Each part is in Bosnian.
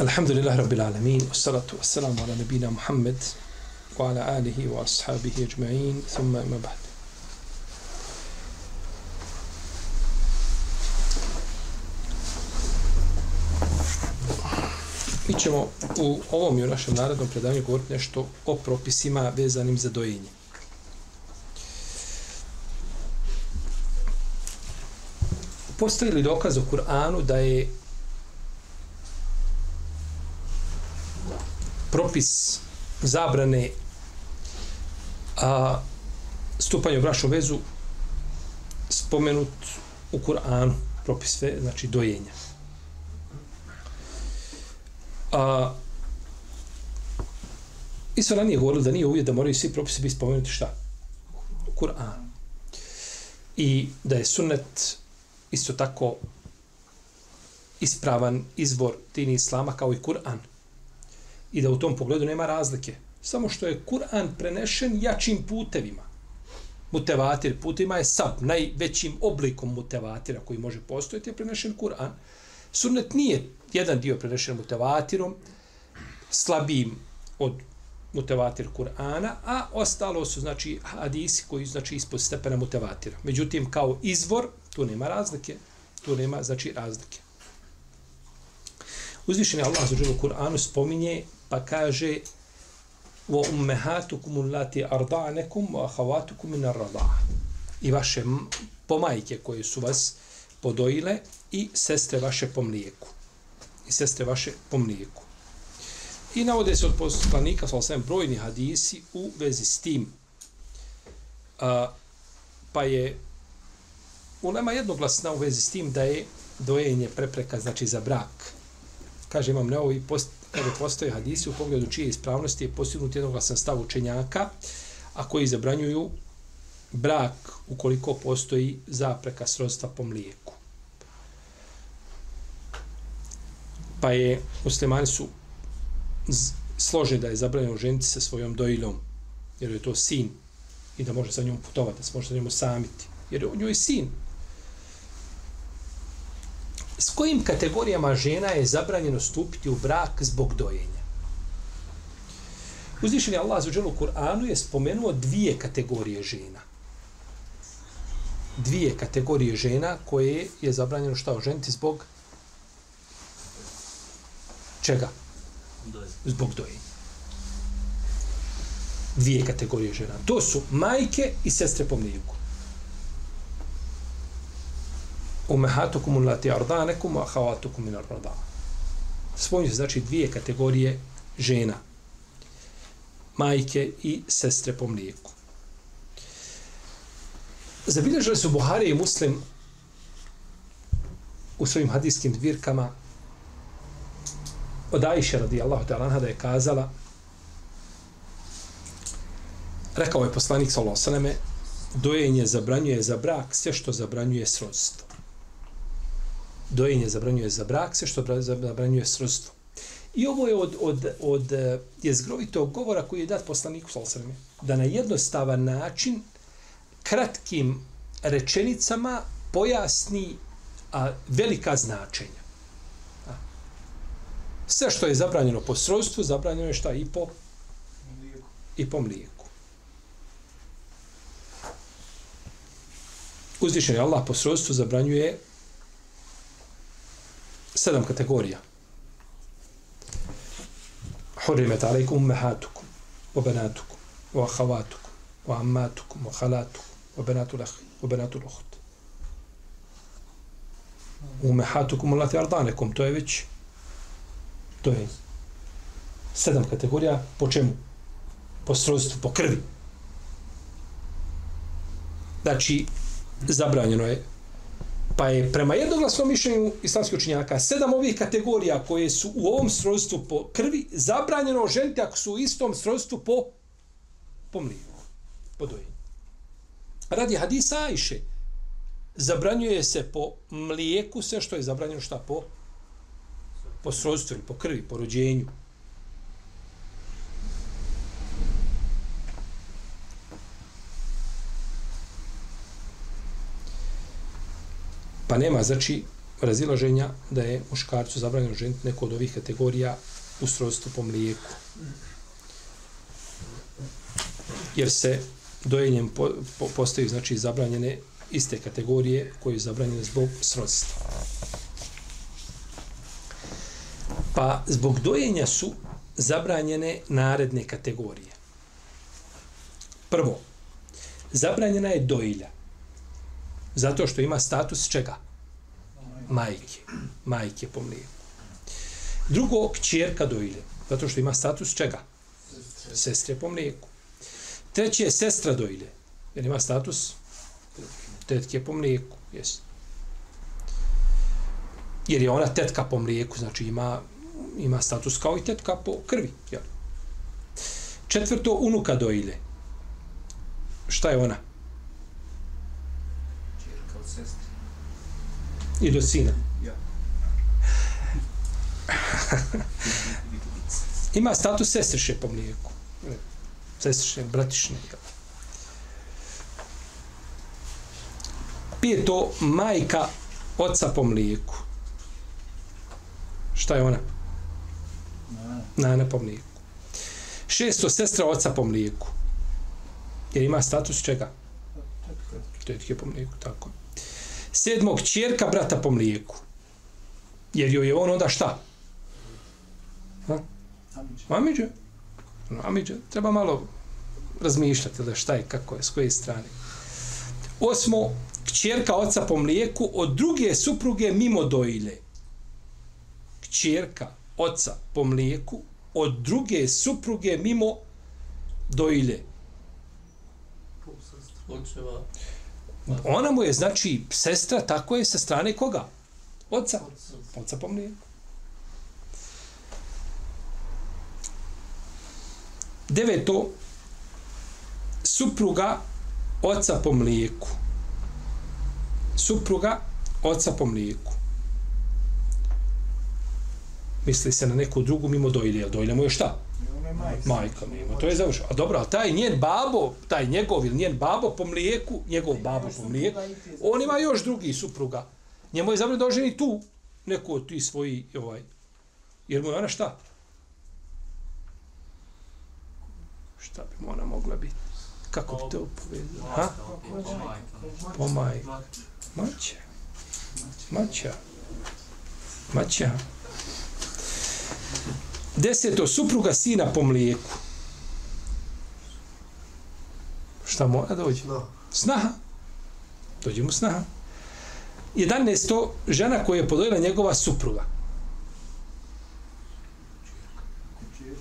Alhamdulillah Rabbil Alamin Wassalatu wassalamu ala nabina Muhammed Wa ala alihi wa ashabihi ajma'in Thumma ima ba'd Mi ćemo u ovom i u našem narodnom predavanju govoriti nešto o propisima vezanim za dojenje. Postoji li dokaz u Kur'anu da je propis zabrane a stupanje u brašnu vezu spomenut u Kur'anu propis sve, znači dojenja. A, I su ranije govorili da nije uvijek da moraju svi propisi biti spomenuti šta? Kur'an. I da je sunnet isto tako ispravan izvor dini islama kao i Kur'an. I da u tom pogledu nema razlike. Samo što je Kur'an prenešen jačim putevima. Mutevatir putima je sab, najvećim oblikom mutevatira koji može postojati je prenešen Kur'an. Sunnet nije jedan dio prenešen mutevatirom, slabijim od mutevatir Kur'ana, a ostalo su, znači, hadisi koji znači ispod stepena mutevatira. Međutim, kao izvor, tu nema razlike, tu nema, znači, razlike. Uzvišeni Allah za u Kur'anu spominje, pa kaže wa ummahatukum allati arda'nakum wa akhawatukum min ar-rida'a. I vaše pomajke koje su vas podojile i sestre vaše po mlijeku. I sestre vaše po mlijeku. I navode se od poslanika, sa osvijem, brojni hadisi u vezi s tim. A, pa je ulema jednoglasna u vezi s tim da je dojenje prepreka, znači za brak. Kaže, imam neovi, post, kada postoje hadisi u pogledu čije ispravnosti je postignut jednoglasan stav učenjaka, a koji zabranjuju brak ukoliko postoji zapreka srodstva po mlijeku. Pa je, muslimani su slože da je zabranjeno ženiti sa svojom dojilom, jer je to sin i da može sa njom putovati, da se može sa njom samiti, jer je u njoj sin. S kojim kategorijama žena je zabranjeno stupiti u brak zbog dojenja? Uzvišeni Allah za u Kur'anu je spomenuo dvije kategorije žena. Dvije kategorije žena koje je zabranjeno šta oženiti zbog čega? Zbog dojenja. Dvije kategorije žena. To su majke i sestre po mlijeku. Umehatukum ulati ardanekum, a havatukum min arda. Spomnju se znači dvije kategorije žena. Majke i sestre po mlijeku. Zabilježili su Buhari i Muslim u svojim hadijskim zbirkama od Aisha radijallahu ta'ala da je kazala rekao je poslanik sallallahu alejhi ve dojenje zabranjuje za brak sve što zabranjuje srodstvo. Dojenje zabranjuje za brak sve što zabranjuje srodstvo. I ovo je od, od, od eh, jezgrovitog govora koji je dat poslaniku sallallahu da na jednostavan način kratkim rečenicama pojasni a, velika značenja sve što je zabranjeno po srodstvu, zabranjeno je šta i po mlijeku. i po mlijeku. Uzvišen je Allah po srodstvu zabranjuje sedam kategorija. Hurimet alaikum ummehatukum, o benatukum, o ahavatukum, o ammatukum, o halatukum, o benatu lahi, o benatu luhut. Ummehatukum ulati ardanekum, to je već To je sedam kategorija. Po čemu? Po srodstvu, po krvi. Znači, zabranjeno je Pa je prema jednoglasnom mišljenju islamskih učinjaka sedam ovih kategorija koje su u ovom srodstvu po krvi zabranjeno ženiti ako su u istom srodstvu po, po mlijeku, po dojenju. Radi hadisa Ajše, zabranjuje se po mlijeku sve što je zabranjeno šta po po srodstvu ili po krvi, po rođenju. Pa nema, znači, razilaženja da je muškarcu zabranjeno ženiti neko od ovih kategorija u srodstvu po mlijeku. Jer se dojenjem po, po, postaju, znači, zabranjene iste kategorije koje je zabranjene zbog srodstva. Pa zbog dojenja su zabranjene naredne kategorije. Prvo, zabranjena je dojilja. Zato što ima status čega? Majke. Majke po mlijeku. Drugo, kćerka dojilje. Zato što ima status čega? Sestre po mlijeku. Treće je sestra dojilje. Jer ima status tetke po mlijeku. Jes. Jer je ona tetka po mlijeku, znači ima, ima status kao i tetka po krvi. Jel? Četvrto, unuka dojilje. Šta je ona? I do sina. Ja. Ima status sestriše po mlijeku. Sestriše, bratišne. jel? Pijeto, majka oca po mlijeku. Šta je ona? Nana po mlijeku. Šesto, sestra oca po mlijeku. Jer ima status čega? Tetke po mlijeku, tako. je. Sedmog, čjerka brata po mlijeku. Jer joj je on onda šta? Ha? Amidža. Ono, Amidža. Treba malo razmišljati da šta je, kako je, s koje strane. Osmo, kćerka oca po mlijeku od druge supruge mimo dojilje. Kćerka oca po mlijeku od druge supruge mimo dojilje. Očeva. Ona mu je, znači, sestra, tako je, sa strane koga? Oca. Oca po mlijeku. Deveto, supruga oca po mlijeku. Supruga oca po mlijeku. Misli se na neku drugu mimo dojlje. Dojlja mu je šta? Majka mimo. To je završeno. A dobro, a taj njen babo, taj njegov ili njen babo po mlijeku, njegov babo po mlijeku, on ima još drugi supruga. Njemu je zabranjeno da oženi tu neku od ti svoji, ovaj, jer mu je ona šta? Šta bi ona mogla biti? Kako bi to povedala? Ha? Po majku. Maća. Maća. Maća. Deseto, supruga sina po mlijeku. Šta mora dođe? Snaha. Dođe mu snaha. Jedanesto, žena koja je podojila njegova supruga.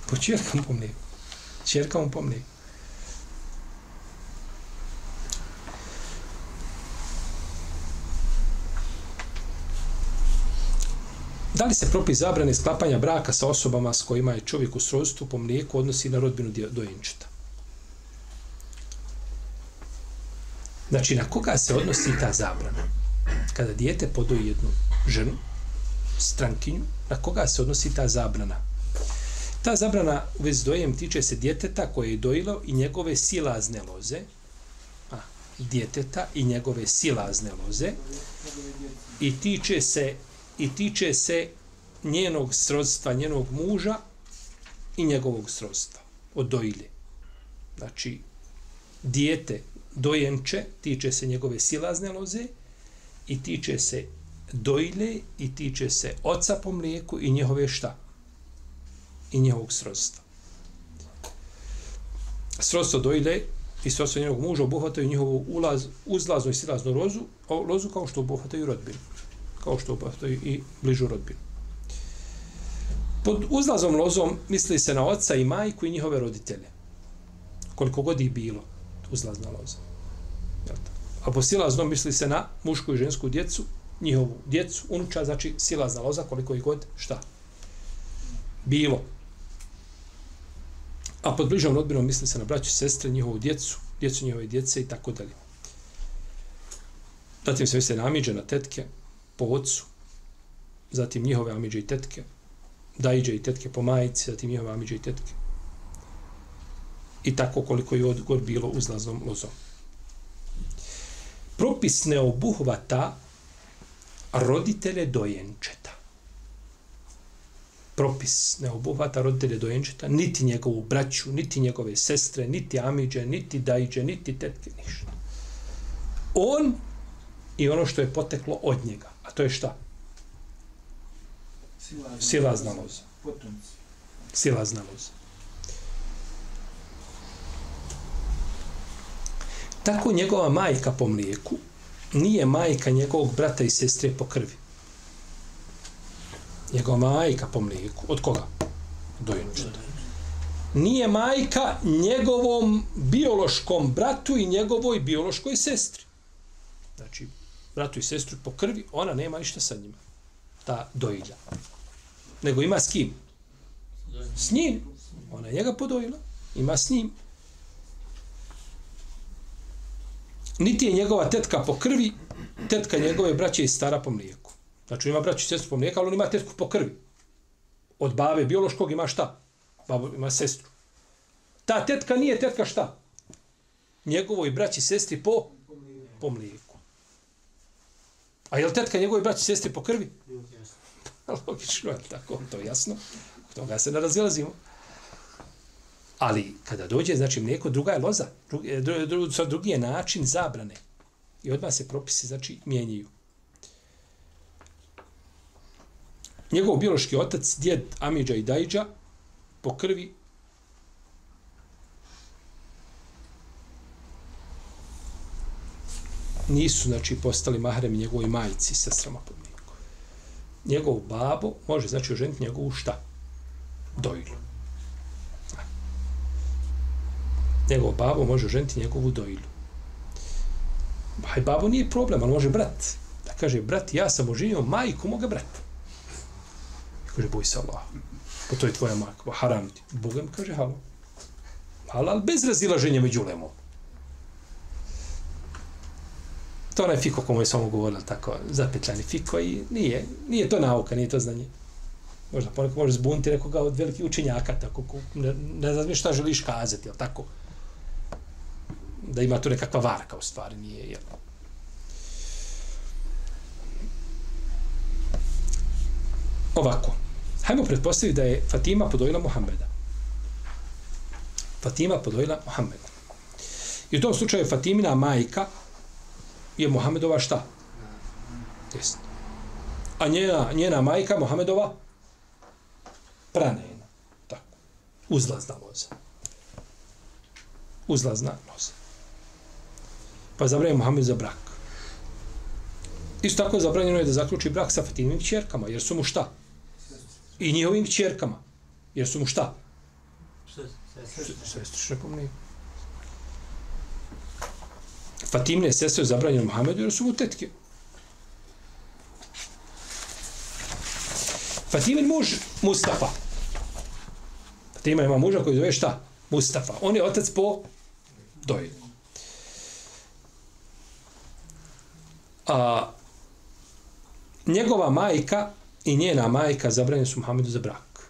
Po čerka mu po mlijeku. Čerka mu po mlijeku. Da li se propis zabrane sklapanja braka sa osobama s kojima je čovjek u srodstvu po mlijeku odnosi na rodbinu dojenčeta? Znači, na koga se odnosi ta zabrana? Kada dijete podoji jednu ženu, strankinju, na koga se odnosi ta zabrana? Ta zabrana u vezi dojem tiče se djeteta koje je dojilo i njegove silazne loze, a, djeteta i njegove silazne loze, i tiče se i tiče se njenog srodstva, njenog muža i njegovog srodstva od dojilje. Znači, dijete dojenče tiče se njegove silazne loze i tiče se dojilje i tiče se oca po mlijeku i njehove šta? I njegovog srodstva. Srodstvo dojilje i srodstvo njegovog muža obuhvataju njihovu ulaz, uzlaznu i silaznu lozu, lozu kao što obuhvataju rodbinu kao što postoji i bližu rodbinu. Pod uzlazom lozom misli se na oca i majku i njihove roditelje. Koliko god ih bilo, uzlazna loza. A po silaznom misli se na mušku i žensku djecu njihovu djecu, unuča, znači silazna loza, koliko ih god, šta? Bilo. A pod bližom rodbinom misli se na braću, sestre, njihovu djecu, djecu njihove djece i tako dalje. Zatim se misli na amiđe, na tetke, po ocu, zatim njihove amiđe i tetke, dajđe i tetke po majici, zatim njihove amiđe i tetke. I tako koliko je odgor bilo uzlaznom lozom. Propis ne obuhvata roditelje dojenčeta. Propis ne obuhvata roditelje dojenčeta, niti njegovu braću, niti njegove sestre, niti amiđe, niti dajđe, niti tetke, ništa. On i ono što je poteklo od njega. A to je šta? Silazna loza. Silazna loza. Tako njegova majka po mlijeku nije majka njegovog brata i sestre po krvi. Njegova majka po mlijeku. Od koga? Dojenčeta. Nije majka njegovom biološkom bratu i njegovoj biološkoj sestri. Znači, bratu i sestru po krvi, ona nema ništa sa njima. Ta dojilja. Nego ima s kim? S njim. Ona je njega podojila. Ima s njim. Niti je njegova tetka po krvi, tetka njegove braće i stara po mlijeku. Znači ima braću i sestru po mlijeku, ali on ima tetku po krvi. Od babe biološkog ima šta? Babo ima sestru. Ta tetka nije tetka šta? Njegovoj braći i sestri po, po mlijeku. A je li tetka njegove braći i sestri po krvi? Logično je tako, to je jasno. Toga se ne razilazimo. Ali kada dođe, znači mlijeko, druga je loza. Drugi, dru, dru, dru, drugi je način zabrane. I odmah se propisi, znači, mijenjaju. Njegov biološki otac, djed Amidža i Dajđa, po krvi, nisu, znači, postali mahremi njegovoj majici, sestrama pod mlijeko. Njegov babo može, znači, oženiti njegovu šta? Dojlu. njegov babo može oženiti njegovu dojlu. Aj, babo nije problem, ali može brat. Da kaže, brat, ja sam oženio majku moga brata. I kaže, boj se Allah. Pa to je tvoja majka. Haram ti. Bogam kaže, halo. Halal bez razilaženja među lemom. To onaj fiko komu je samo govorila tako, zapetljani fiko i nije, nije to nauka, nije to znanje. Možda ponekad može zbuniti nekoga od velikih učenjaka, tako, ne, ne znam šta želiš kazati, jel tako? da ima tu nekakva varka u stvari, nije jel. Ovako. Hajmo pretpostaviti da je Fatima podojila Muhammeda. Fatima podojila Muhammeda. I u tom slučaju Fatimina majka je Muhammedova šta? Jest. A njena, njena majka Muhammedova pranena. Tako. Uzlazna loza. Uzlazna loza pa zabranjen Muhammed za brak. Isto tako je zabranjeno je da zaključi brak sa Fatimovim čerkama, jer su mu šta? I njihovim čerkama, jer su mu šta? Sestrične pomnije. Fatimne sestre zabranjene Muhammedu, jer su mu tetke. Fatimin muž Mustafa. Fatima ima muža koji zove šta? Mustafa. On je otac po dojenju. a, njegova majka i njena majka zabranjene su Muhammedu za brak.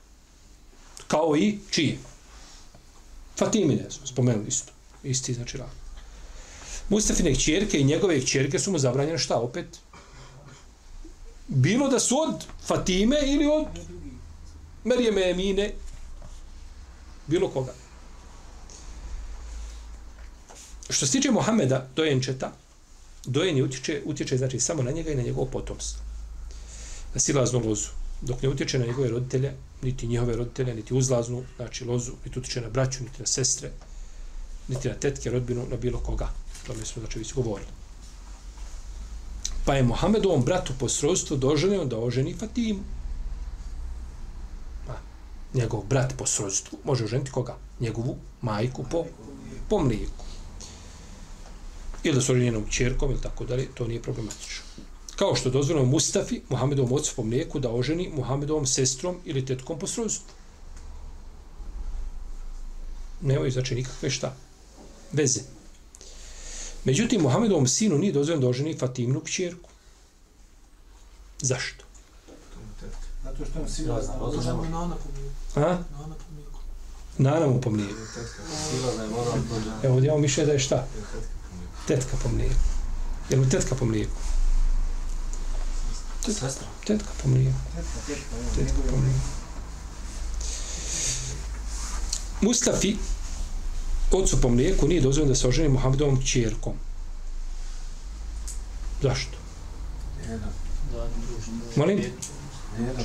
Kao i čije? Fatimine su spomenuli isto. Isti znači razlog. Mustafine kćerke i njegove kćerke su mu zabranjene šta opet? Bilo da su od Fatime ili od Merijeme Emine bilo koga. Što se tiče Mohameda dojenčeta, dojenje utječe, utječe znači samo na njega i na njegovo potomstvo. Na silaznu lozu. Dok ne utječe na njegove roditelje, niti njihove roditelje, niti uzlaznu, znači lozu, niti utječe na braću, niti na sestre, niti na tetke, rodbinu, na bilo koga. To mi smo znači već govorili. Pa je Mohamedovom bratu po srodstvu doželio da oženi Fatimu. Pa, njegov brat po srodstvu može oženiti koga? Njegovu majku po, po mlijeku ili da su njenom čerkom ili tako dalje, to nije problematično. Kao što dozvoljeno Mustafi, Muhammedovom ocu po mlijeku, da oženi Muhammedovom sestrom ili tetkom po srodstvu. Nemaju znači nikakve šta. Veze. Međutim, Muhammedovom sinu nije dozvoljeno da oženi Fatimnu kćerku. Zašto? Zato što on sila zna. Zato što je Nana pomijek. A? Nana. Nana mu po mlijeku. Sila da je. Evo, ovdje imamo mišljenje da je šta? Tetka po mlijeku. Je li tetka po mlijeku? Sestra. Tetka po mlijeku. Tetka po mlijeku. Mustafi, ocu po mlijeku, nije dozvoljeno da se oženi Muhammedovom čerkom. Zašto? Molim?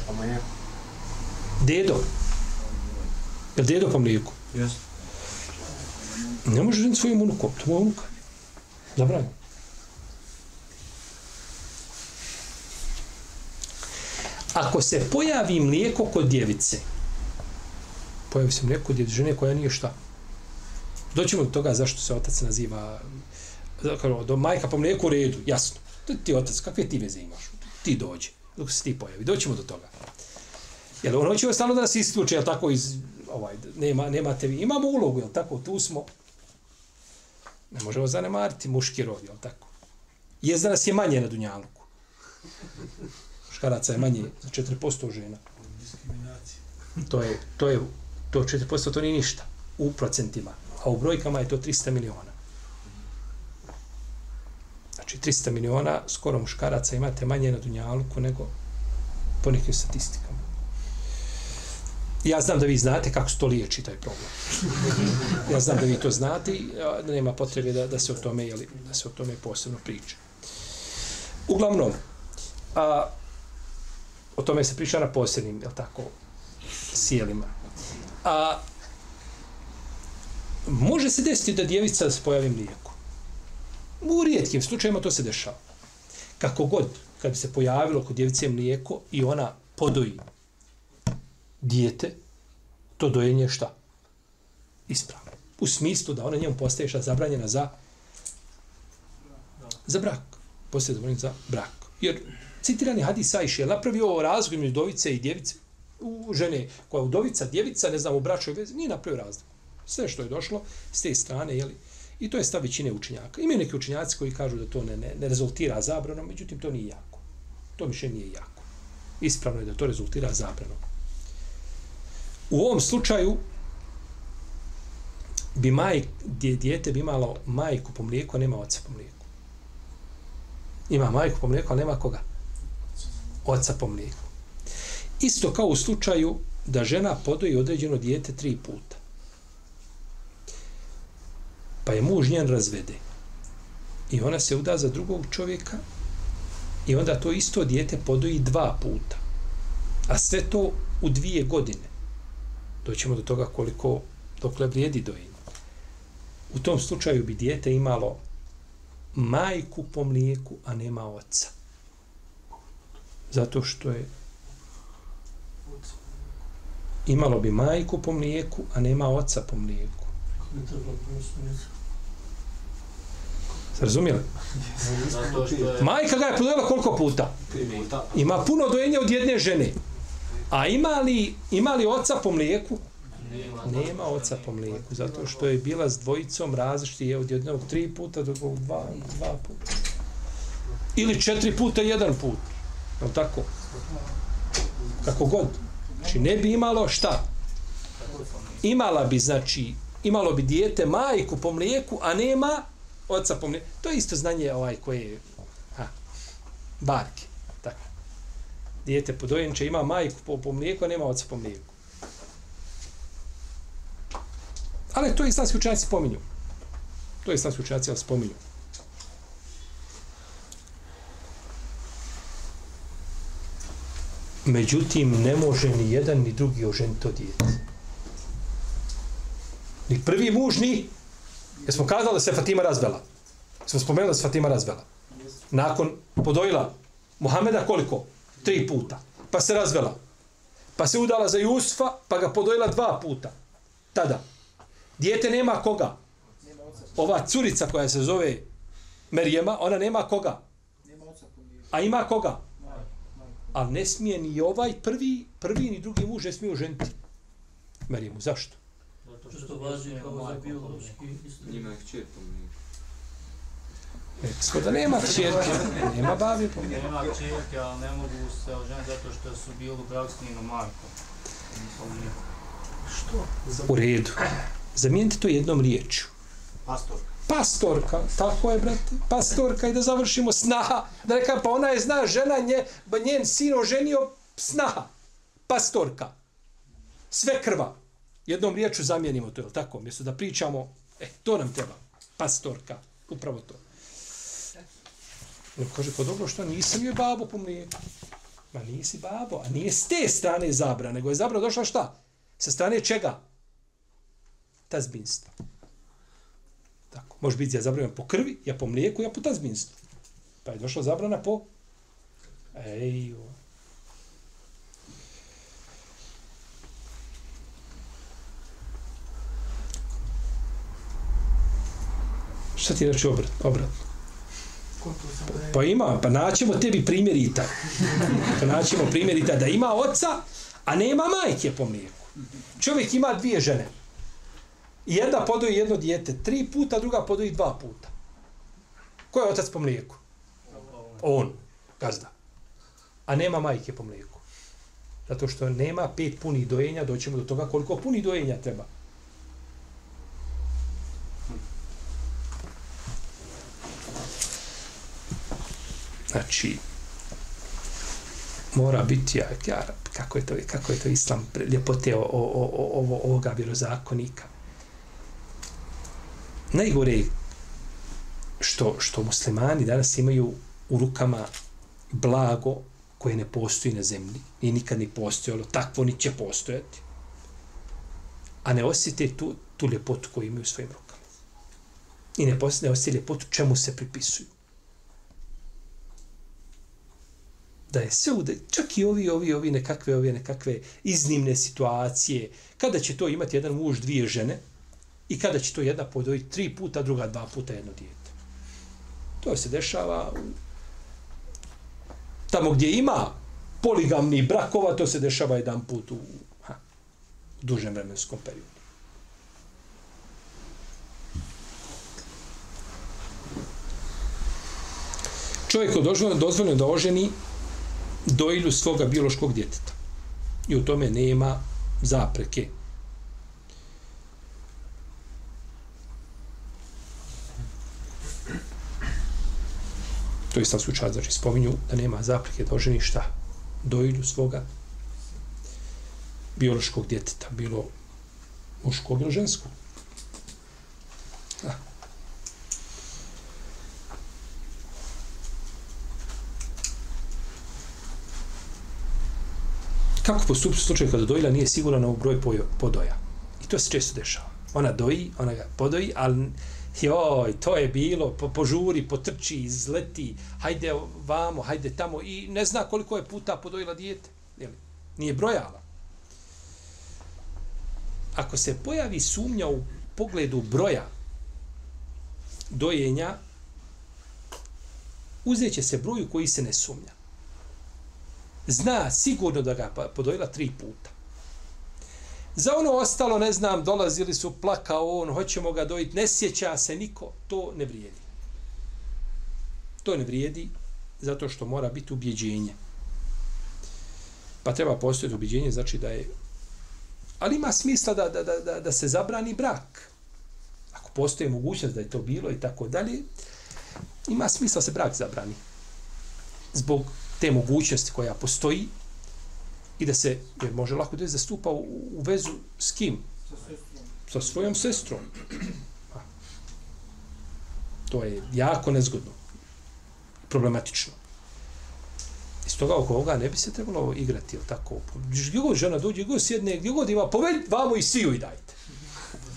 Pa ma je. Dedo. Je li dedo po mlijeku? Jeste. Ne može ženiti svojim unukom, to mu je unuka. Zabranjeno. Ako se pojavi mlijeko kod djevice, pojavi se mlijeko kod djevice, žene koja nije šta. Doćemo do toga zašto se otac naziva, kao, do majka po mlijeku u redu, jasno. To ti otac, kakve ti veze imaš? Ti dođe, dok se ti pojavi. Doćemo do toga. Jel ono će stalno da nas isključe, jel tako iz, ovaj, nema, nemate vi, imamo ulogu, jel tako, tu smo. Ne možemo zanemariti muški rod, jel tako? Jest da nas je manje na Dunjaluku. Muškaraca je manje za 4% žena. To je, to je, to 4% to nije ništa u procentima. A u brojkama je to 300 miliona. Znači 300 miliona skoro muškaraca imate manje na Dunjaluku nego po nekim statistikama. Ja znam da vi znate kako se to liječi taj problem. Ja znam da vi to znate i da nema potrebe da, da se o tome, jeli, da se o tome posebno priča. Uglavnom, a, o tome se priča na posebnim, je tako, sjelima. A, može se desiti da djevica se pojavi mlijeko. U rijetkim slučajima to se dešava. Kako god, kad bi se pojavilo kod djevice mlijeko i ona podoji dijete, to dojenje šta? Ispravno. U smislu da ona njemu postaje šta zabranjena za za brak. Postaje zabranjena za brak. Jer citirani hadis Ajše je napravio ovo razliku između dovice i djevice. U žene koja je udovica, djevica, ne znam, u bračoj vezi, nije napravio razliku. Sve što je došlo s te strane, jeli, i to je stav većine učenjaka. Imaju neki učenjaci koji kažu da to ne, ne, ne rezultira zabranom, međutim, to nije jako. To više nije jako. Ispravno je da to rezultira zabranom. U ovom slučaju bi maj, dje, dijete bi imalo majku po mlijeku, a nema oca po mlijeku. Ima majku po mlijeku, ali nema koga? Oca po mlijeku. Isto kao u slučaju da žena podoji određeno dijete tri puta. Je muž njen razvede. I ona se uda za drugog čovjeka i onda to isto dijete podoji dva puta. A sve to u dvije godine doćemo do toga koliko dokle vrijedi dojenje. U tom slučaju bi dijete imalo majku po mlijeku, a nema oca. Zato što je imalo bi majku po mlijeku, a nema oca po mlijeku. Se razumijeli? Zato je... Majka ga je podojela koliko puta? Ima puno dojenja od jedne žene. A ima li, ima li oca po mlijeku? Nema oca po mlijeku, zato što je bila s dvojicom različiti je od jednog tri puta do drugog dva, dva puta. Ili četiri puta jedan put. Je tako? Kako god. Znači ne bi imalo šta? Imala bi, znači, imalo bi dijete majku po mlijeku, a nema oca po. To je isto znanje ovaj koje je ha, barke. Tako. Dijete podojenče ima majku po, po mlijeku, a nema oca po mlijeku. Ali to islamski učenjaci spominju. To islamski učenjaci spominju. Međutim, ne može ni jedan ni drugi oženiti to dijete. Ni prvi muž, ni... Jesmo kazali da se Fatima razvela? Jesmo spomenuli da se Fatima razvela. Nakon podojila Muhameda koliko? Tri puta. Pa se razvela. Pa se udala za Jusufa, pa ga podojila dva puta. Tada. Dijete nema koga? Ova curica koja se zove Merijema, ona nema koga? A ima koga? A ne smije ni ovaj prvi, prvi ni drugi muž ne smije oženiti. Merijemu. zašto? Zato što važi kao za biološki isto. Njima je kćer po. Rekli smo da nema čerke, nema babi. Pa. Nema čerke, ali ne mogu se oženiti zato što su bili u braku s njima majkom. Nisam nije. Što? U redu. Zamijenite to jednom riječju. Pastorka. Pastorka, tako je, brate, pastorka i da završimo snaha. Da neka, pa ona je zna žena, nje, njen sin oženio snaha. Pastorka. Sve krva. Jednom riječu zamijenimo to, je li tako? Mjesto da pričamo, e, to nam treba. Pastorka. Upravo to. No, kaže, pa dobro, što nisam joj babo po mlijeku. Ma nisi babo, a nije s te strane zabra, nego je zabra došla šta? Sa strane čega? Tazbinstva. Tako. Može biti ja zabranjeno po krvi, ja po mlijeku, ja po tazbinstvu. Pa je došla zabrana po... Ej. Šta ti reći obrat? obrat? Konto sam da je... Pa ima, pa naćemo tebi primjer i taj. Pa naćemo primjer i taj da ima oca, a nema majke po mlijeku. Čovjek ima dvije žene. Jedna podoji jedno dijete tri puta, druga podoji dva puta. Ko je otac po mlijeku? On, gazda. A nema majke po mlijeku. Zato što nema pet punih dojenja, doćemo do toga koliko punih dojenja treba. Znači, mora biti, ja, ja, kako je to, kako je to islam, ljepote o, o, o, ovo, ovoga vjerozakonika. Najgore što, što muslimani danas imaju u rukama blago koje ne postoji na zemlji i nikad ni postojalo, takvo ni će postojati. A ne osjete tu, tu ljepotu koju imaju u svojim rukama. I ne, posjete, ne osjete ljepotu čemu se pripisuju. Da je sve ude, čak i ovi, ovi, ovi nekakve, ovi nekakve iznimne situacije, kada će to imati jedan muž, dvije žene, i kada će to jedna podojiti tri puta, druga dva puta jedno dijete. To se dešava tamo gdje ima poligamni brakova, to se dešava jedan put u, ha, u dužem vremenskom periodu. Čovjeku dozvoljeno, dozvoljeno da oženi dojilju svoga biološkog djeteta. I u tome nema zapreke. To je sam slučaj, znači spominju da nema zapreke da oženi šta? Dojilju svoga biološkog djeteta, bilo muško, ili žensko. Da. Kako postupiti u slučaju kada dojila nije sigurna u broj podoja. I to se često dešava. Ona doji, ona ga podoji, ali joj, to je bilo, po, požuri, potrči, izleti, hajde vamo, hajde tamo i ne zna koliko je puta podojila dijete. Jeli? Nije brojala. Ako se pojavi sumnja u pogledu broja dojenja, uzet će se broju koji se ne sumnja zna sigurno da ga pa- podojila tri puta. Za ono ostalo, ne znam, dolazili su, plakao on, hoćemo ga dojiti, ne sjeća se niko, to ne vrijedi. To ne vrijedi zato što mora biti ubjeđenje. Pa treba postojiti ubjeđenje, znači da je... Ali ima smisla da, da, da, da, da se zabrani brak. Ako postoje mogućnost da je to bilo i tako dalje, ima smisla da se brak zabrani. Zbog te mogućnosti koja postoji i da se, jer može lako da zastupa u, u vezu s kim? Sa svojom sestrom. To je jako nezgodno. Problematično. Iz toga oko ovoga ne bi se trebalo igrati, jel tako? Gdje god žena dođe, gdje god sjedne, gdje god ima, povedь vamo i siju i dajte.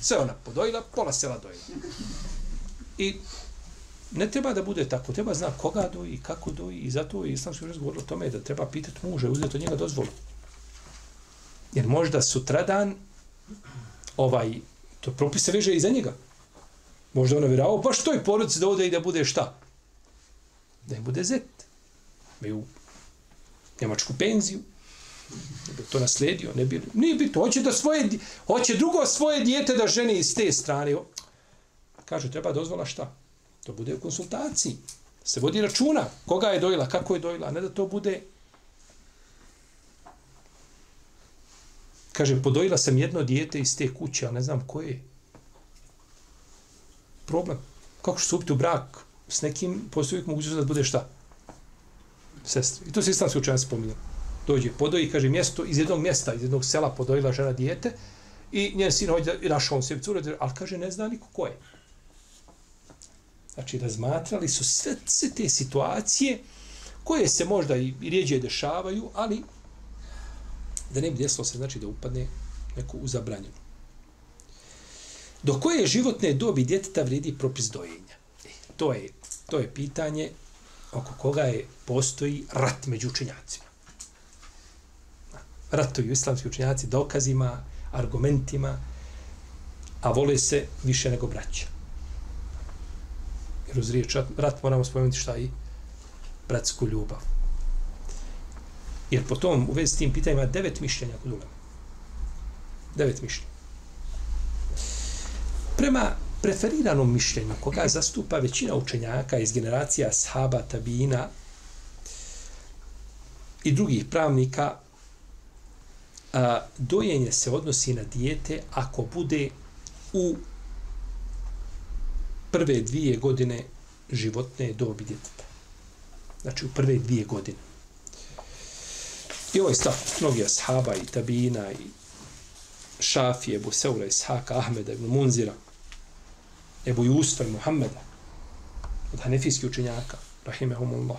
Sve ona podojila, pola sela dojila. I ne treba da bude tako, treba zna koga doji i kako doji i zato je islamski učenjac govorilo o tome da treba pitati muža i uzeti od njega dozvolu. Jer možda sutradan ovaj, to propise veže i za njega. Možda ona vjerao baš pa toj porodici da ode i da bude šta? Da im bude zet. imaju njemačku penziju, ne bi to nasledio, ne bi, nije bitno, hoće da svoje, hoće drugo svoje dijete da ženi iz te strane. Kažu, treba dozvola šta? To bude u konsultaciji. Se vodi računa koga je dojela, kako je dojela, ne da to bude Kaže, podojila sam jedno dijete iz te kuće, ali ne znam koje je. Problem. Kako će stupiti u brak s nekim, postoji uvijek mogućnost da bude šta? Sestre. I to se islamski učenjac spominje. Dođe, podoji, kaže, mjesto, iz jednog mjesta, iz jednog sela podojila žena dijete i njen sin hoće da i našao on sebi cure, ali kaže, ne zna niko ko je. Znači, razmatrali su sve, sve te situacije koje se možda i, i rijeđe dešavaju, ali da ne bi desilo se, znači da upadne neko u zabranjeno. Do koje životne dobi djeteta vredi propis dojenja? E, to, je, to je pitanje oko koga je postoji rat među učenjacima. Ratuju islamski učenjaci dokazima, argumentima, a vole se više nego braća. Jer uz riječ rat, rat moramo spomenuti šta i bratsku ljubav. Jer po tom, u vezi s tim pitanjima, devet mišljenja kod ulema. Devet mišljenja. Prema preferiranom mišljenju, koga zastupa većina učenjaka iz generacija sahaba, tabina i drugih pravnika, a, dojenje se odnosi na dijete ako bude u prve dvije godine životne dobi djeteta. Znači u prve dvije godine. I ovaj stav mnogi ashaba i tabina i Šafije, Ebu Seura, Ishaka, Ahmeda, Ibn Munzira, Ebu Jusfa i Muhammeda, od hanefijskih učenjaka, rahimehumullah.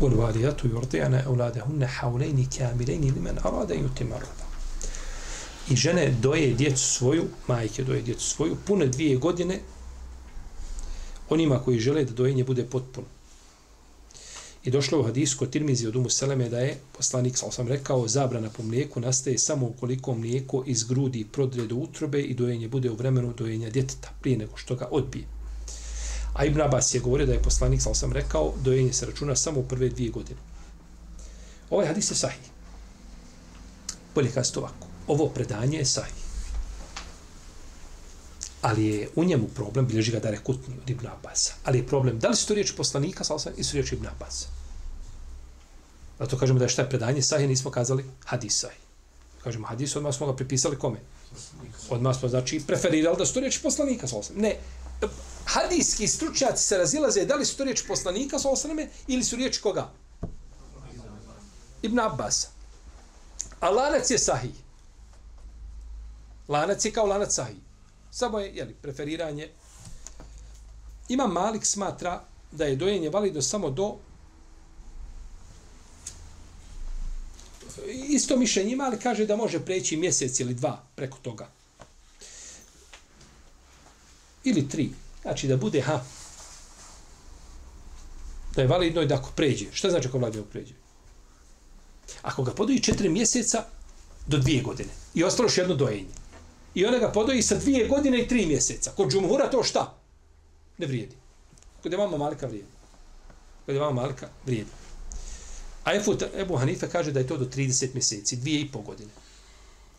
والواليات يرضعن أولادهن حولين كاملين لمن أراد أن يتم الرضا I žene doje djecu svoju, majke doje djecu svoju, pune dvije godine onima koji žele da dojenje bude potpuno. I došlo u hadisku od Tirmizi od Umu Seleme da je poslanik, sam sam rekao, zabrana po mlijeku nastaje samo ukoliko mlijeko iz grudi prodre do utrobe i dojenje bude u vremenu dojenja djeteta, prije nego što ga odbije. A Ibn Abbas je govorio da je poslanik, sal sam rekao, dojenje se računa samo u prve dvije godine. Ovaj hadis je sahih. Bolje kazati ovako. Ovo predanje je sahih. Ali je u njemu problem, bilježi ga da je kutni od Ibn Abbasa. Ali je problem, da li su to riječi poslanika, sal sam, ili su riječi Ibn Abbasa? Zato kažemo da je šta je predanje sahih, nismo kazali hadis sahih. Kažemo hadis, odmah smo ga pripisali kome? Odmah smo, znači, preferirali da su to riječi poslanika, sal sam. Ne, hadijski stručnjaci se razilaze da li su to riječi poslanika, sa osam, ili su riječi koga? Ibn Abbas. A lanac je sahih. Lanac je kao lanac sahih. Samo je, jeli, preferiranje. Ima Malik smatra da je dojenje validno samo do isto mišljenje ima, ali kaže da može preći mjesec ili dva preko toga. Ili tri. Znači da bude, ha, da je validno i da ako pređe. Šta znači ako validno pređe? Ako ga podoji četiri mjeseca do dvije godine i ostalo još jedno dojenje. I ona ga podoji sa dvije godine i tri mjeseca. Kod džumhura to šta? Ne vrijedi. Kod je mama Malika vrijedi. Kod je mama Malika vrijedi. A Ebu, Ebu Hanife kaže da je to do 30 mjeseci, dvije i pol godine.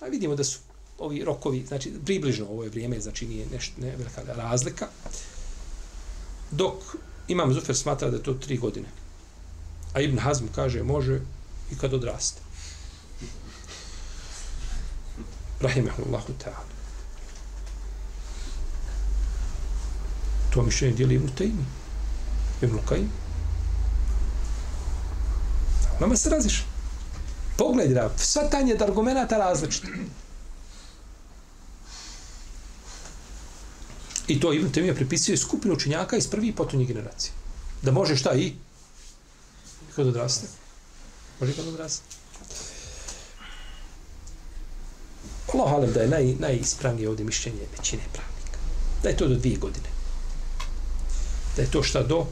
A vidimo da su ovi rokovi, znači približno ovo je vrijeme, znači nije nešto, ne velika razlika. Dok Imam Zufer smatra da je to tri godine. A Ibn Hazm kaže može i kad odraste. Rahimahullahu ta'ala. To mišljenje dijeli Ibn Taymi. Ibn Kajim. Nama se raziš. Pogledaj, da, sva tanje od argumenta različite. I to Ibn Temija pripisuje skupinu učenjaka iz prvi i potonje generacije. Da može šta i? Kad odraste. Može kad odraste. Allah alem da je naj, najispravnije ovdje mišljenje većine pravnika. Da je to do dvije godine. Da je to šta do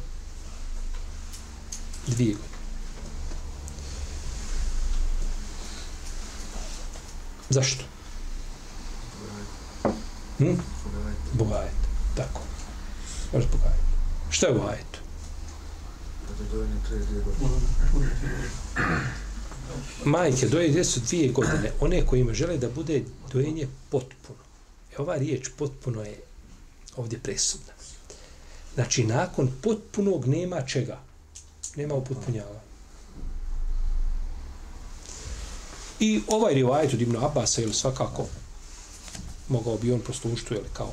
dvije godine. Zašto? Hm? Bogajet. Tako. Baš zbog ajeta. Šta je u ajetu? Majke doje djecu dvije godine. One kojima žele da bude dojenje potpuno. E ova riječ potpuno je ovdje presudna. Znači, nakon potpunog nema čega. Nema upotpunjava. I ovaj rivajet od Ibn Abasa, ili svakako, mogao bi on poslušiti, ili kao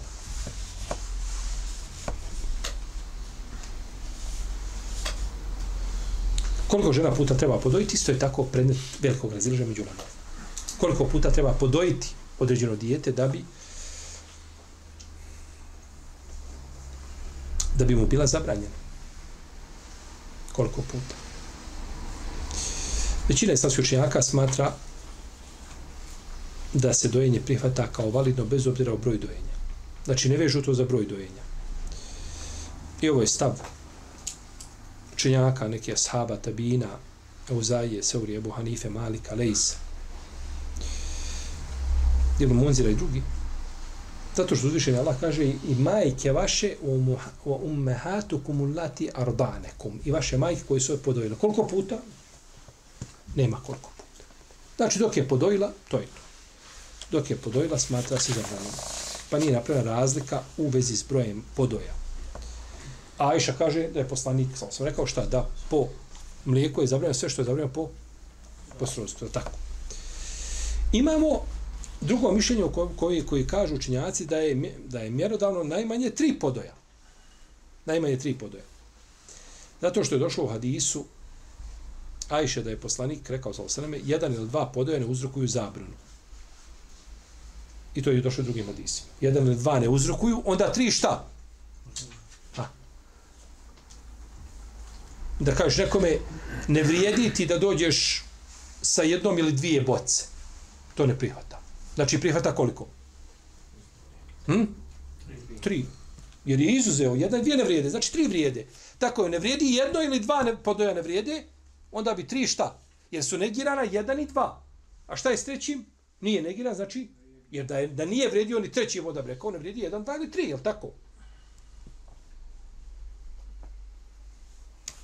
koliko žena puta treba podojiti, isto je tako predmet velikog razilaženja među nama. Koliko puta treba podojiti određeno dijete da bi da bi mu bila zabranjena. Koliko puta. Većina islamskih učenjaka smatra da se dojenje prihvata kao validno bez obzira o broj dojenja. Znači ne vežu to za broj dojenja. I ovo je stav učenjaka, neke ashaba, tabina, Euzaije, Seurije, Ebu Hanife, Malika, Lejsa, Ibn Munzira i drugi. Zato što uzvišenje Allah kaže i majke vaše u ummehatu kumulati ardanekum. I vaše majke koje su je podojile. Koliko puta? Nema koliko puta. Znači dok je podojila, to je to. Dok je podojila, smatra se zabranjeno. Pa nije napravljena razlika u vezi s brojem podoja. A Aisha kaže da je poslanik, sam sam rekao šta, da po mlijeku je zabranjeno sve što je zabranjeno po, po srodstvu. Tako. Imamo drugo mišljenje koji, koji kažu učinjaci da je, da je mjerodavno najmanje tri podoja. Najmanje tri podoja. Zato što je došlo u hadisu Ajše da je poslanik rekao sa osaname, jedan ili dva podoja ne uzrokuju zabranu. I to je došlo u drugim hadisima. Jedan ili dva ne uzrokuju, onda tri šta? Da kažeš nekome ne vrijedi ti da dođeš sa jednom ili dvije boce. To ne prihvata. Znači prihvata koliko? Hm? Tri. Jer je izuzeo, jedna i dvije ne vrijede, znači tri vrijede. Tako je, ne vrijedi jedno ili dva ne, podoja ne vrijede, onda bi tri šta? Jer su negirana jedan i dva. A šta je s trećim? Nije negiran, znači, jer da, je, da nije vrijedio ni treći voda rekao, ne vrijedi jedan, dva ili tri, je tako?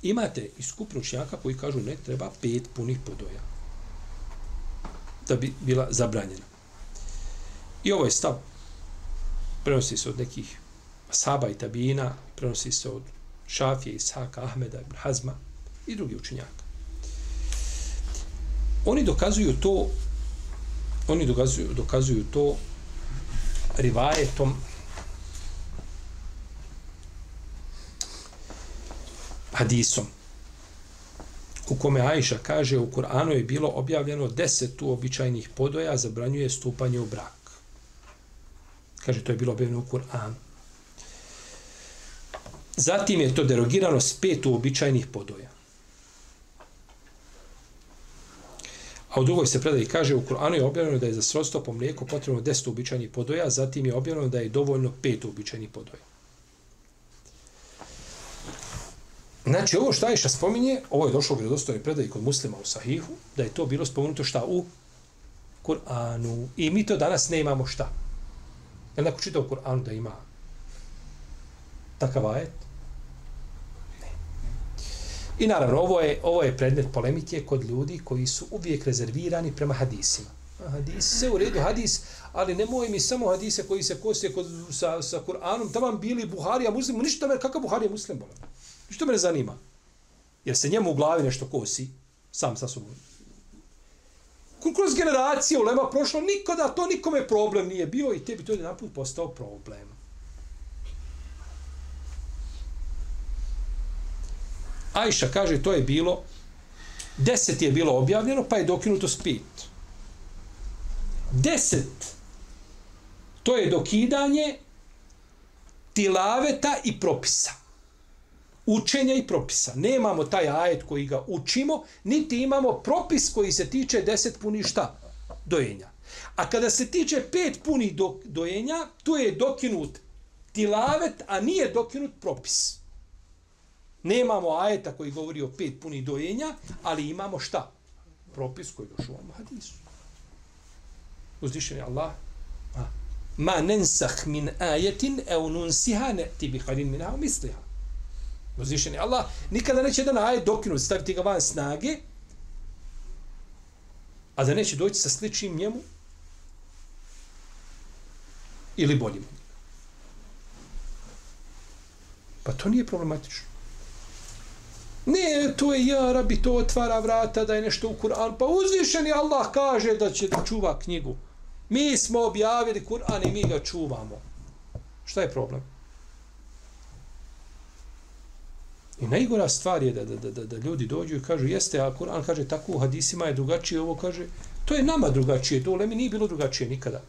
Imate i skup ručnjaka koji kažu ne treba pet punih podoja da bi bila zabranjena. I ovo je stav. Prenosi se od nekih Saba i Tabina, prenosi se od Šafije, Isaka, Ahmeda, Ibn Hazma i drugi učenjaka. Oni dokazuju to oni dokazuju, dokazuju to rivajetom hadisom u kome Ajša kaže u Kur'anu je bilo objavljeno deset uobičajnih podoja zabranjuje stupanje u brak. Kaže, to je bilo objavljeno u Kur'anu. Zatim je to derogirano s pet uobičajnih podoja. A u drugoj se predaji kaže, u Kur'anu je objavljeno da je za srodstvo po mlijeku potrebno deset uobičajnih podoja, zatim je objavljeno da je dovoljno pet uobičajnih podoja. Znači, ovo šta Ajša spominje, ovo je došlo u vjerodostojnoj predaji kod muslima u Sahihu, da je to bilo spomenuto šta u Kur'anu. I mi to danas ne imamo šta. Jel neko čita u Kur'anu da ima takav ajet? Ne. I naravno, ovo je, ovo je predmet polemike kod ljudi koji su uvijek rezervirani prema hadisima. Hadis, sve u redu, hadis, ali nemoj mi samo hadise koji se kose kod, sa, sa Kur'anom, tamo bili Buharija, muslim, ništa me, kakav Buharija muslim, bolam? Što me ne zanima? Jer se njemu u glavi nešto kosi, sam sa sobom. Kroz generacije u Lema prošlo, nikada to nikome problem nije bio i tebi to je naput postao problem. Ajša kaže, to je bilo, deset je bilo objavljeno, pa je dokinuto s pet. Deset, to je dokidanje tilaveta i propisa učenja i propisa. Nemamo taj ajet koji ga učimo, niti imamo propis koji se tiče deset puni šta? Dojenja. A kada se tiče pet puni do, dojenja, tu je dokinut tilavet, a nije dokinut propis. Nemamo ajeta koji govori o pet puni dojenja, ali imamo šta? Propis koji došao u hadisu. Uzdišen je Allah. Ma nensah min ajetin e ununsiha ne ti bi halin min misliha. Uzvišeni Allah nikada neće jedan ajet dokinuti, staviti ga van snage, a da neće doći sa sličnim njemu ili boljim. Pa to nije problematično. Ne, to je ja, rabi, to otvara vrata da je nešto u Kur'an. Pa uzvišeni Allah kaže da će da čuva knjigu. Mi smo objavili Kur'an i mi ga čuvamo. Šta je problem? I najgora stvar je da, da, da, da, ljudi dođu i kažu jeste, a Kur'an kaže tako u hadisima je drugačije, ovo kaže, to je nama drugačije, to u Lemi nije bilo drugačije nikada.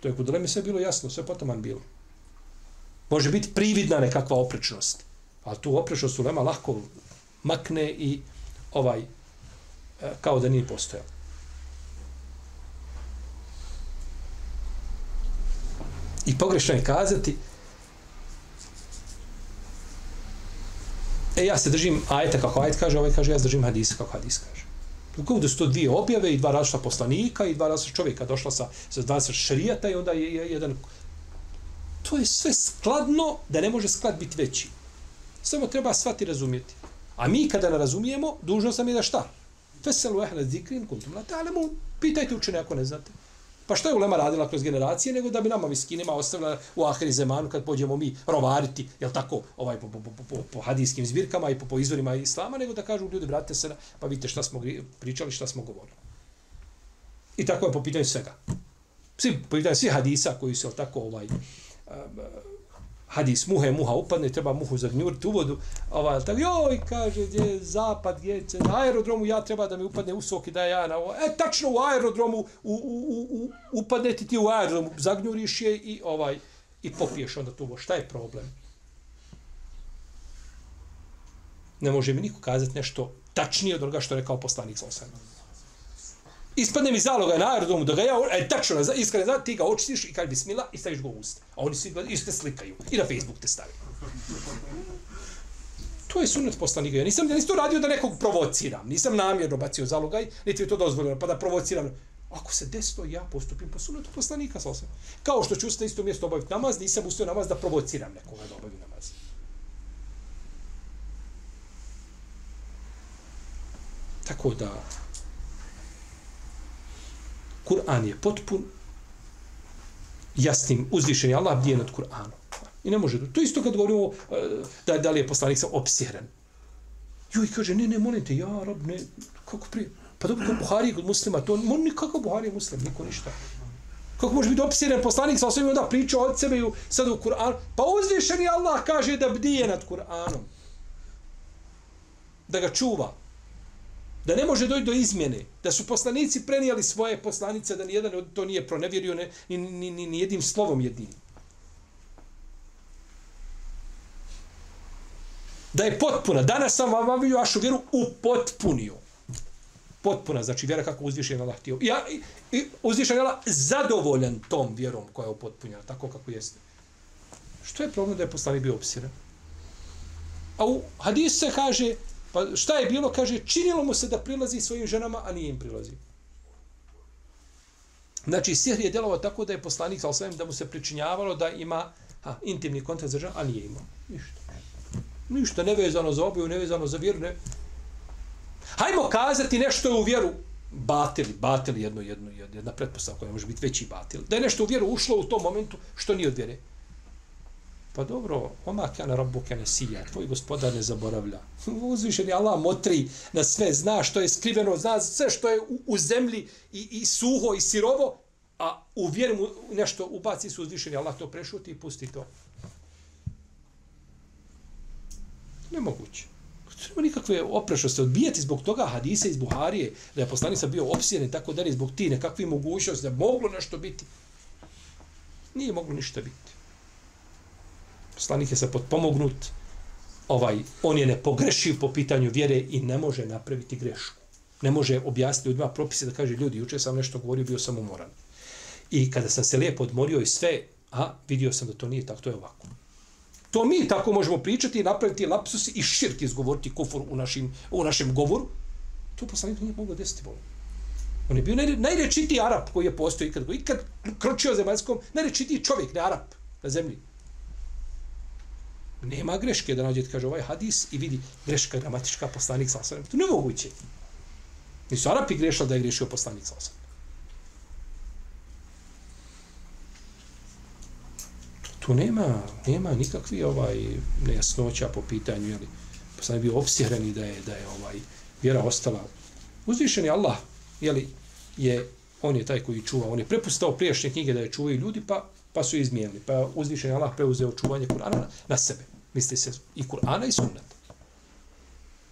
To je kod Lemi sve bilo jasno, sve potaman bilo. Može biti prividna nekakva oprečnost. Ali tu oprečnost u Lema lahko makne i ovaj, e, kao da nije postojao. I pogrešno je kazati, e, ja se držim ajeta kako ajet kaže, ovaj kaže, ja se držim hadisa kako hadis kaže. Kako da su to dvije objave i dva različita poslanika i dva različita čovjeka došla sa, sa 20 šarijata i onda je, je jedan... To je sve skladno da ne može sklad biti veći. Samo treba svati razumjeti. A mi kada ne razumijemo, dužno sam je da šta? Feselu ehle zikrin kuntum la ta'lamun. Pitajte učene ako ne znate. Pa što je ulema radila kroz generacije, nego da bi nama miskinima ostavila u ahri zemanu kad pođemo mi rovariti, jel tako, ovaj, po, po, po, po, po hadijskim zbirkama i po, po izvorima islama, nego da kažu ljudi, brate se, pa vidite šta smo pričali, šta smo govorili. I tako je po pitanju svega. Svi, po pitanju svih hadisa koji su, jel tako, ovaj, hadis muhe, muha upadne, treba muhu zagnjuriti u vodu, ovaj, tako, joj, kaže, gdje je zapad, gdje je na aerodromu, ja treba da mi upadne u sok i da ja na ovo, e, tačno u aerodromu, u, u, u, u, upadne ti ti u aerodromu, zagnjuriš je i ovaj, i popiješ onda tu Šta je problem? Ne može mi niko kazati nešto tačnije od onoga što je rekao poslanik sa osam ispadne mi zaloga na aerodromu da ga ja, e, tačno, iskreno, za, ti ga očistiš i kaže bismila i staviš ga u usta. A oni svi gledaju i te slikaju. I na Facebook te stavi. To je sunet poslanika. Ja nisam, ja nisam to radio da nekog provociram. Nisam namjerno bacio zalogaj, niti je to dozvoljeno, pa da provociram. Ako se desi to, ja postupim po sunetu poslanika. Sasvim. Kao što ću na isto mjesto obaviti namaz, nisam ustao namaz da provociram nekoga da obavi namaz. Tako da, Kur'an je potpun, jasnim, uzvišen je Allah bdije nad Kur'anom. I ne može, to isto kad govorimo eh, da, da li je poslanik sam opsihren. Joj, kaže, ne, ne, molim te, ja, rob, ne, kako prije? Pa dobro, kod Buhari kod muslima, to, on nikako Buhari je muslim, niko ništa. Kako može biti opsiren poslanik sa osvijem onda priča od sebe i sad u Kur'an? Pa uzvišeni Allah kaže da bdije nad Kur'anom. Da ga čuva da ne može doći do izmjene, da su poslanici prenijeli svoje poslanice, da nijedan od to nije pronevjerio ni, ni, ni, ni, ni jednim slovom jednim. Da je potpuna. Danas sam vam vidio vašu vjeru upotpunio. Potpuna, znači vjera kako uzvišen Allah htio. Ja, i, i uzviše Allah zadovoljan tom vjerom koja je upotpunjena, tako kako jeste. Što je problem da je poslanik bio opsiran? A u hadisu se kaže, Pa šta je bilo? Kaže, činilo mu se da prilazi svojim ženama, a nije im prilazi. Znači, sihr je djelovao tako da je poslanik, ali svem, da mu se pričinjavalo da ima ha, intimni kontakt za žena, a nije imao. Ništa. Ništa, nevezano za obiju, nevezano za vjeru. Ne. Hajmo kazati nešto je u vjeru batili, batili jedno, jedno, jedna pretpostavka koja može biti veći batil. Da je nešto u vjeru ušlo u tom momentu što nije od vjere. Pa dobro, oma kana rabbuka nasiya, tvoj gospodar ne zaboravlja. Uzvišen je Allah motri na sve, zna što je skriveno, zna sve što je u, u zemlji i, i suho i sirovo, a u vjeru mu nešto ubaci su je Allah to prešuti i pusti to. Nemoguće. Nema nikakve oprešnosti. Odbijati zbog toga hadise iz Buharije, da je poslanica bio opsijen i tako dalje, zbog ti nekakve mogućnosti, da moglo nešto biti. Nije moglo ništa biti poslanik je se potpomognut, ovaj, on je nepogrešiv po pitanju vjere i ne može napraviti grešku. Ne može objasniti ljudima propise da kaže ljudi, juče sam nešto govorio, bio sam umoran. I kada sam se lijepo odmorio i sve, a vidio sam da to nije tako, to je ovako. To mi tako možemo pričati i napraviti lapsus i širk izgovoriti kufur u našim, u našem govoru. To poslanik nije moglo desiti volim. On je bio naj, najrečitiji Arap koji je postao ikad, ikad kročio zemaljskom, najrečitiji čovjek, ne Arap na zemlji. Nema greške da nađete, kaže ovaj hadis i vidi greška gramatička poslanik sa osvrame. To ne moguće. Nisu Arapi grešali da je grešio poslanik sa osvrame. Tu nema, nema nikakvi ovaj nejasnoća po pitanju, jeli, poslanik bio opsihreni da je, da je ovaj vjera ostala. Uzvišen je Allah, jeli, je, on je taj koji čuva, on je prepustao priješnje knjige da je čuvaju ljudi, pa, pa su izmijenili. Pa uzvišen Allah preuzeo čuvanje Kur'ana na, na sebe. Misli se i Kur'ana i sunnet.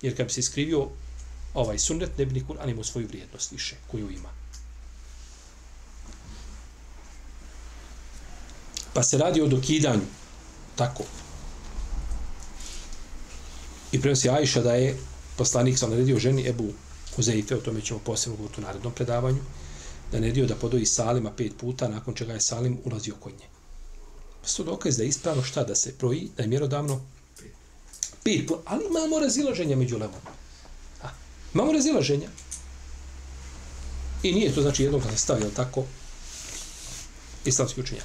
Jer kad bi se iskrivio ovaj sunnet, ne bi ni Kur'an imao svoju vrijednost više, koju ima. Pa se radi o dokidanju. Tako. I prenosi Ajša da je poslanik sam naredio ženi Ebu Uzeife, o tome ćemo posebno govoriti u narednom predavanju, da naredio da podoji Salima pet puta, nakon čega je Salim ulazio kod nje. Sto dokaz da je ispravno šta da se proji, da je mjerodavno pet puta, ali imamo razilaženja među lemom. A, imamo razilaženja. I nije to znači jednog kada se stavio tako islamski učenjak.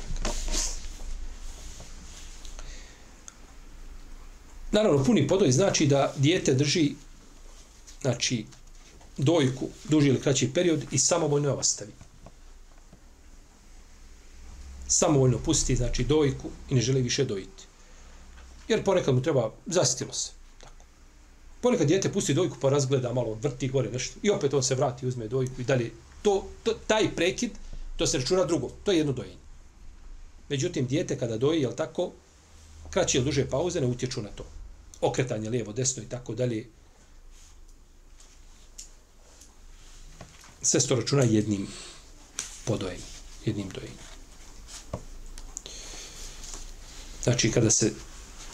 Naravno, puni podoj znači da dijete drži znači, dojku duži ili kraći period i samovoljno je ostavi. Samovoljno pusti, znači, dojku i ne želi više dojiti. Jer ponekad mu treba, zasitilo se. Tako. Ponekad dijete pusti dojku pa razgleda malo, vrti gore nešto i opet on se vrati, uzme dojku i dalje. To, to, taj prekid, to se računa drugo. To je jedno dojenje. Međutim, dijete kada doji, jel tako, kraće ili duže pauze ne utječu na to. Okretanje lijevo, desno i tako dalje, sve to računa jednim podojem, jednim dojem. Znači, kada se,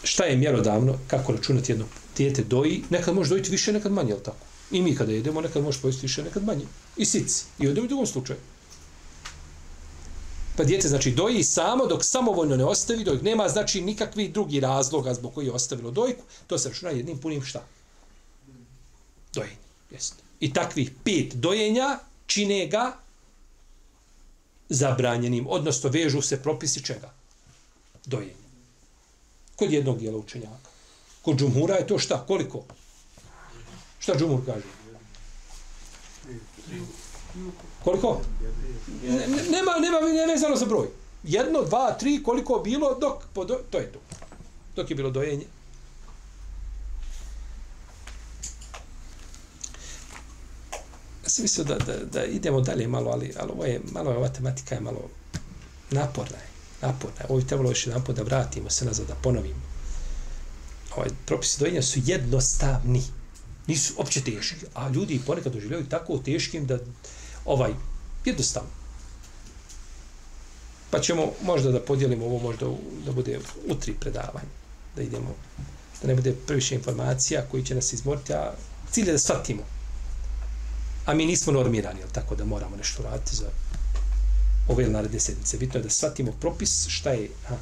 šta je mjerodavno, kako računati jedno dijete doji, nekad može dojiti više, nekad manje, jel tako? I mi kada jedemo, nekad može pojesti više, nekad manje. I sici. I odemo u drugom slučaju. Pa dijete, znači, doji samo dok samovoljno ne ostavi, dojku. nema, znači, nikakvi drugi razloga zbog koji je ostavilo dojku, to se računa jednim punim šta? Dojenje. Jeste. I takvih pet dojenja čine ga zabranjenim, odnosno vežu se propisi čega? Dojenja. Kod jednog dijela učenjaka. Kod džumhura je to šta? Koliko? Šta džumhur kaže? Koliko? Ne, nema, nema, nema vezano za broj. Jedno, dva, tri, koliko bilo, dok, po do, to je to. Dok je bilo dojenje. Ja sam mislio da, da, da idemo dalje malo, ali, ali ovo je, malo je, ova tematika je malo naporna je. Naporna je. Ovo je trebalo još jedan da vratimo se nazad, da ponovimo. Ovaj, propisi dojenja su jednostavni. Nisu opće teški. A ljudi ponekad doživljaju tako teškim da ovaj, jednostavno. Pa ćemo možda da podijelimo ovo možda u, da bude u tri predavanja. Da idemo, da ne bude previše informacija koji će nas izmoriti, a cilj je da shvatimo a mi nismo normirani, jel tako da moramo nešto raditi za ove ili naredne sedmice. Bitno je da shvatimo propis šta je, ha,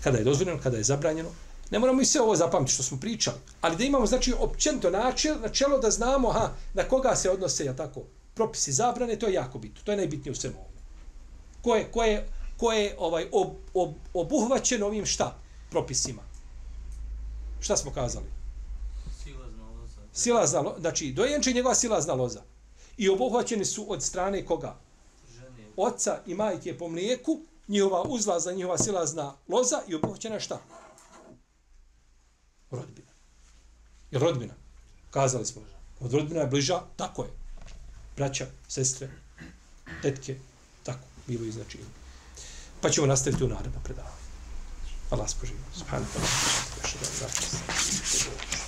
kada je dozvoljeno, kada je zabranjeno. Ne moramo i sve ovo zapamtiti što smo pričali, ali da imamo, znači, općento načel, načelo da znamo, ha, na koga se odnose, jel tako, propisi zabrane, to je jako bitno. To je najbitnije u svemu ovome. Ko je, ko je, ko je ovaj, ob, ob, obuhvaćen ovim šta? Propisima. Šta smo kazali? Silazna loza, znači dojenče njegova silazna loza. I obuhvaćeni su od strane koga? Oca i majke po mlijeku, njihova uzlazna, njihova silazna loza i obuhvaćena šta? Rodbina. Je rodbina? Kazali smo. Od rodbina je bliža, tako je. Braća, sestre, tetke, tako, bilo znači. Pa ćemo nastaviti u naredno predavanje. Allah spoživo. Subhanahu wa ta'ala.